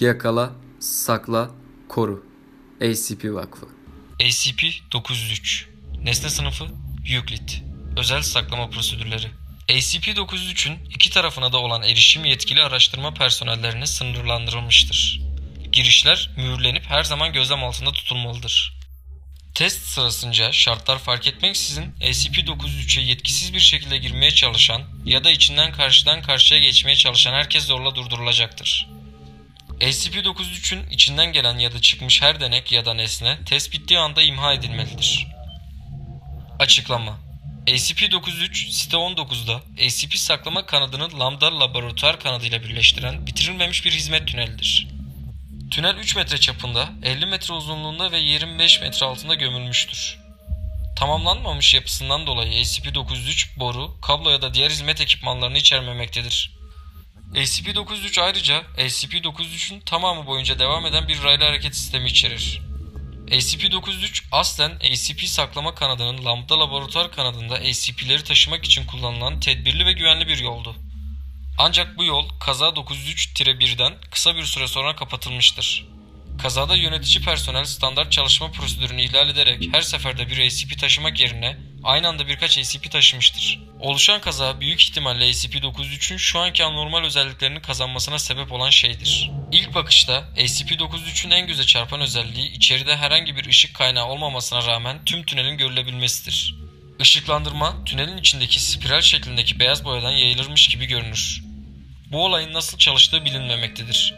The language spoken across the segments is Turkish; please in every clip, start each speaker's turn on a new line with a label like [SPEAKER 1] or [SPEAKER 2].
[SPEAKER 1] Yakala, sakla, koru. ACP Vakfı.
[SPEAKER 2] ACP-903 Nesne sınıfı Euclid Özel saklama prosedürleri ACP-903'ün iki tarafına da olan erişim yetkili araştırma personellerine sınırlandırılmıştır. Girişler mühürlenip her zaman gözlem altında tutulmalıdır. Test sırasınca şartlar fark etmeksizin SCP-903'e yetkisiz bir şekilde girmeye çalışan ya da içinden karşıdan karşıya geçmeye çalışan herkes zorla durdurulacaktır. SCP-903'ün içinden gelen ya da çıkmış her denek ya da nesne test bittiği anda imha edilmelidir. Açıklama SCP-903 site 19'da SCP saklama kanadını Lambda laboratuvar kanadıyla birleştiren bitirilmemiş bir hizmet tünelidir. Tünel 3 metre çapında, 50 metre uzunluğunda ve 25 metre altında gömülmüştür. Tamamlanmamış yapısından dolayı SCP-903 boru, kablo ya da diğer hizmet ekipmanlarını içermemektedir. SCP-903 ayrıca SCP-903'ün tamamı boyunca devam eden bir raylı hareket sistemi içerir. SCP-903 aslen SCP saklama kanadının lambda laboratuvar kanadında SCP'leri taşımak için kullanılan tedbirli ve güvenli bir yoldu. Ancak bu yol kaza 903-1'den kısa bir süre sonra kapatılmıştır. Kazada yönetici personel standart çalışma prosedürünü ihlal ederek her seferde bir SCP taşımak yerine aynı anda birkaç SCP taşımıştır. Oluşan kaza büyük ihtimalle SCP-903'ün şu anki anormal özelliklerini kazanmasına sebep olan şeydir. İlk bakışta SCP-903'ün en göze çarpan özelliği içeride herhangi bir ışık kaynağı olmamasına rağmen tüm tünelin görülebilmesidir. Işıklandırma tünelin içindeki spiral şeklindeki beyaz boyadan yayılırmış gibi görünür. Bu olayın nasıl çalıştığı bilinmemektedir.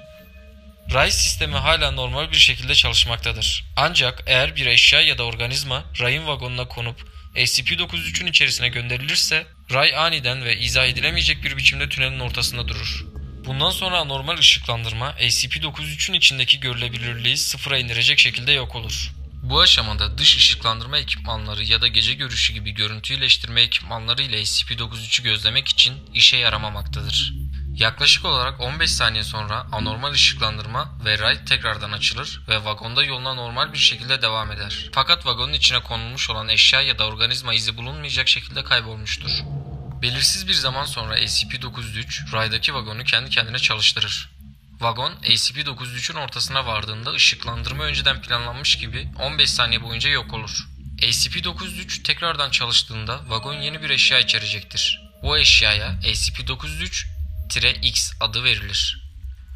[SPEAKER 2] Ray sistemi hala normal bir şekilde çalışmaktadır. Ancak eğer bir eşya ya da organizma rayın vagonuna konup SCP-903'ün içerisine gönderilirse ray aniden ve izah edilemeyecek bir biçimde tünelin ortasında durur. Bundan sonra anormal ışıklandırma SCP-903'ün içindeki görülebilirliği sıfıra indirecek şekilde yok olur. Bu aşamada dış ışıklandırma ekipmanları ya da gece görüşü gibi görüntü iyileştirme ekipmanları ile SCP-903'ü gözlemek için işe yaramamaktadır. Yaklaşık olarak 15 saniye sonra anormal ışıklandırma ve ray tekrardan açılır ve vagonda yoluna normal bir şekilde devam eder. Fakat vagonun içine konulmuş olan eşya ya da organizma izi bulunmayacak şekilde kaybolmuştur. Belirsiz bir zaman sonra SCP-903 raydaki vagonu kendi kendine çalıştırır. Vagon SCP-903'ün ortasına vardığında ışıklandırma önceden planlanmış gibi 15 saniye boyunca yok olur. SCP-903 tekrardan çalıştığında vagon yeni bir eşya içerecektir. Bu eşyaya SCP-903-X adı verilir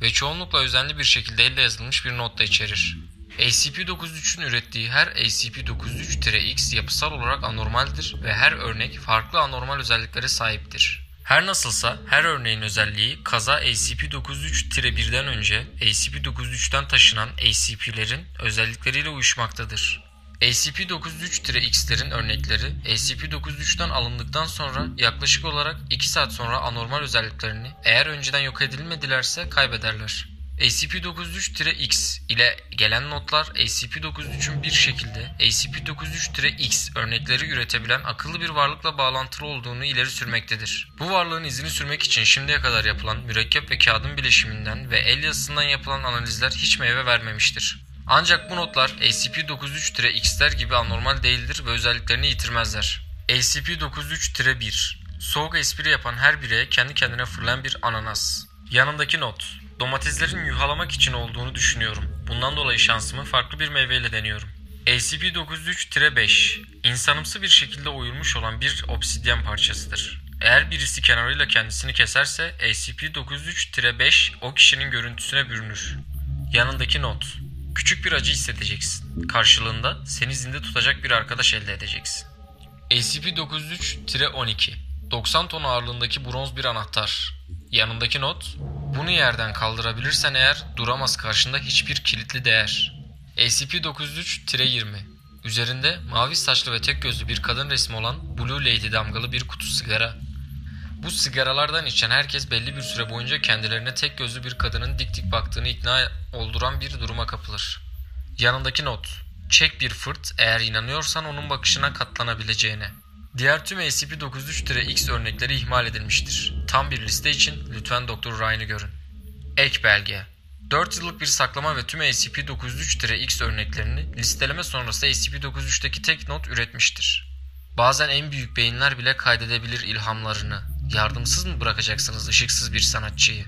[SPEAKER 2] ve çoğunlukla özenli bir şekilde elle yazılmış bir not da içerir. SCP-903'ün ürettiği her SCP-903-X yapısal olarak anormaldir ve her örnek farklı anormal özelliklere sahiptir. Her nasılsa her örneğin özelliği kaza SCP-903-1'den önce SCP-903'ten taşınan SCP'lerin özellikleriyle uyuşmaktadır. SCP-903-X'lerin örnekleri SCP-903'ten alındıktan sonra yaklaşık olarak 2 saat sonra anormal özelliklerini eğer önceden yok edilmedilerse kaybederler. SCP-903-X ile gelen notlar SCP-903'ün bir şekilde SCP-903-X örnekleri üretebilen akıllı bir varlıkla bağlantılı olduğunu ileri sürmektedir. Bu varlığın izini sürmek için şimdiye kadar yapılan mürekkep ve kağıdın bileşiminden ve el yazısından yapılan analizler hiç meyve vermemiştir. Ancak bu notlar SCP-903-X'ler gibi anormal değildir ve özelliklerini yitirmezler. SCP-903-1 Soğuk espri yapan her bireye kendi kendine fırlayan bir ananas. Yanındaki not Domateslerin yuhalamak için olduğunu düşünüyorum. Bundan dolayı şansımı farklı bir meyveyle deniyorum. SCP-903-5 İnsanımsı bir şekilde oyulmuş olan bir obsidyen parçasıdır. Eğer birisi kenarıyla kendisini keserse SCP-903-5 o kişinin görüntüsüne bürünür. Yanındaki not Küçük bir acı hissedeceksin. Karşılığında seni zinde tutacak bir arkadaş elde edeceksin. SCP-903-12 90 ton ağırlığındaki bronz bir anahtar. Yanındaki not bunu yerden kaldırabilirsen eğer duramaz karşında hiçbir kilitli değer. SCP-903-20 Üzerinde mavi saçlı ve tek gözlü bir kadın resmi olan Blue Lady damgalı bir kutu sigara. Bu sigaralardan içen herkes belli bir süre boyunca kendilerine tek gözlü bir kadının dik dik baktığını ikna olduran bir duruma kapılır. Yanındaki not. Çek bir fırt eğer inanıyorsan onun bakışına katlanabileceğine. Diğer tüm SCP-903-X örnekleri ihmal edilmiştir. Tam bir liste için lütfen Dr. Ryan'ı görün. Ek belge 4 yıllık bir saklama ve tüm SCP-903-X örneklerini listeleme sonrası SCP-903'teki tek not üretmiştir. Bazen en büyük beyinler bile kaydedebilir ilhamlarını. Yardımsız mı bırakacaksınız ışıksız bir sanatçıyı?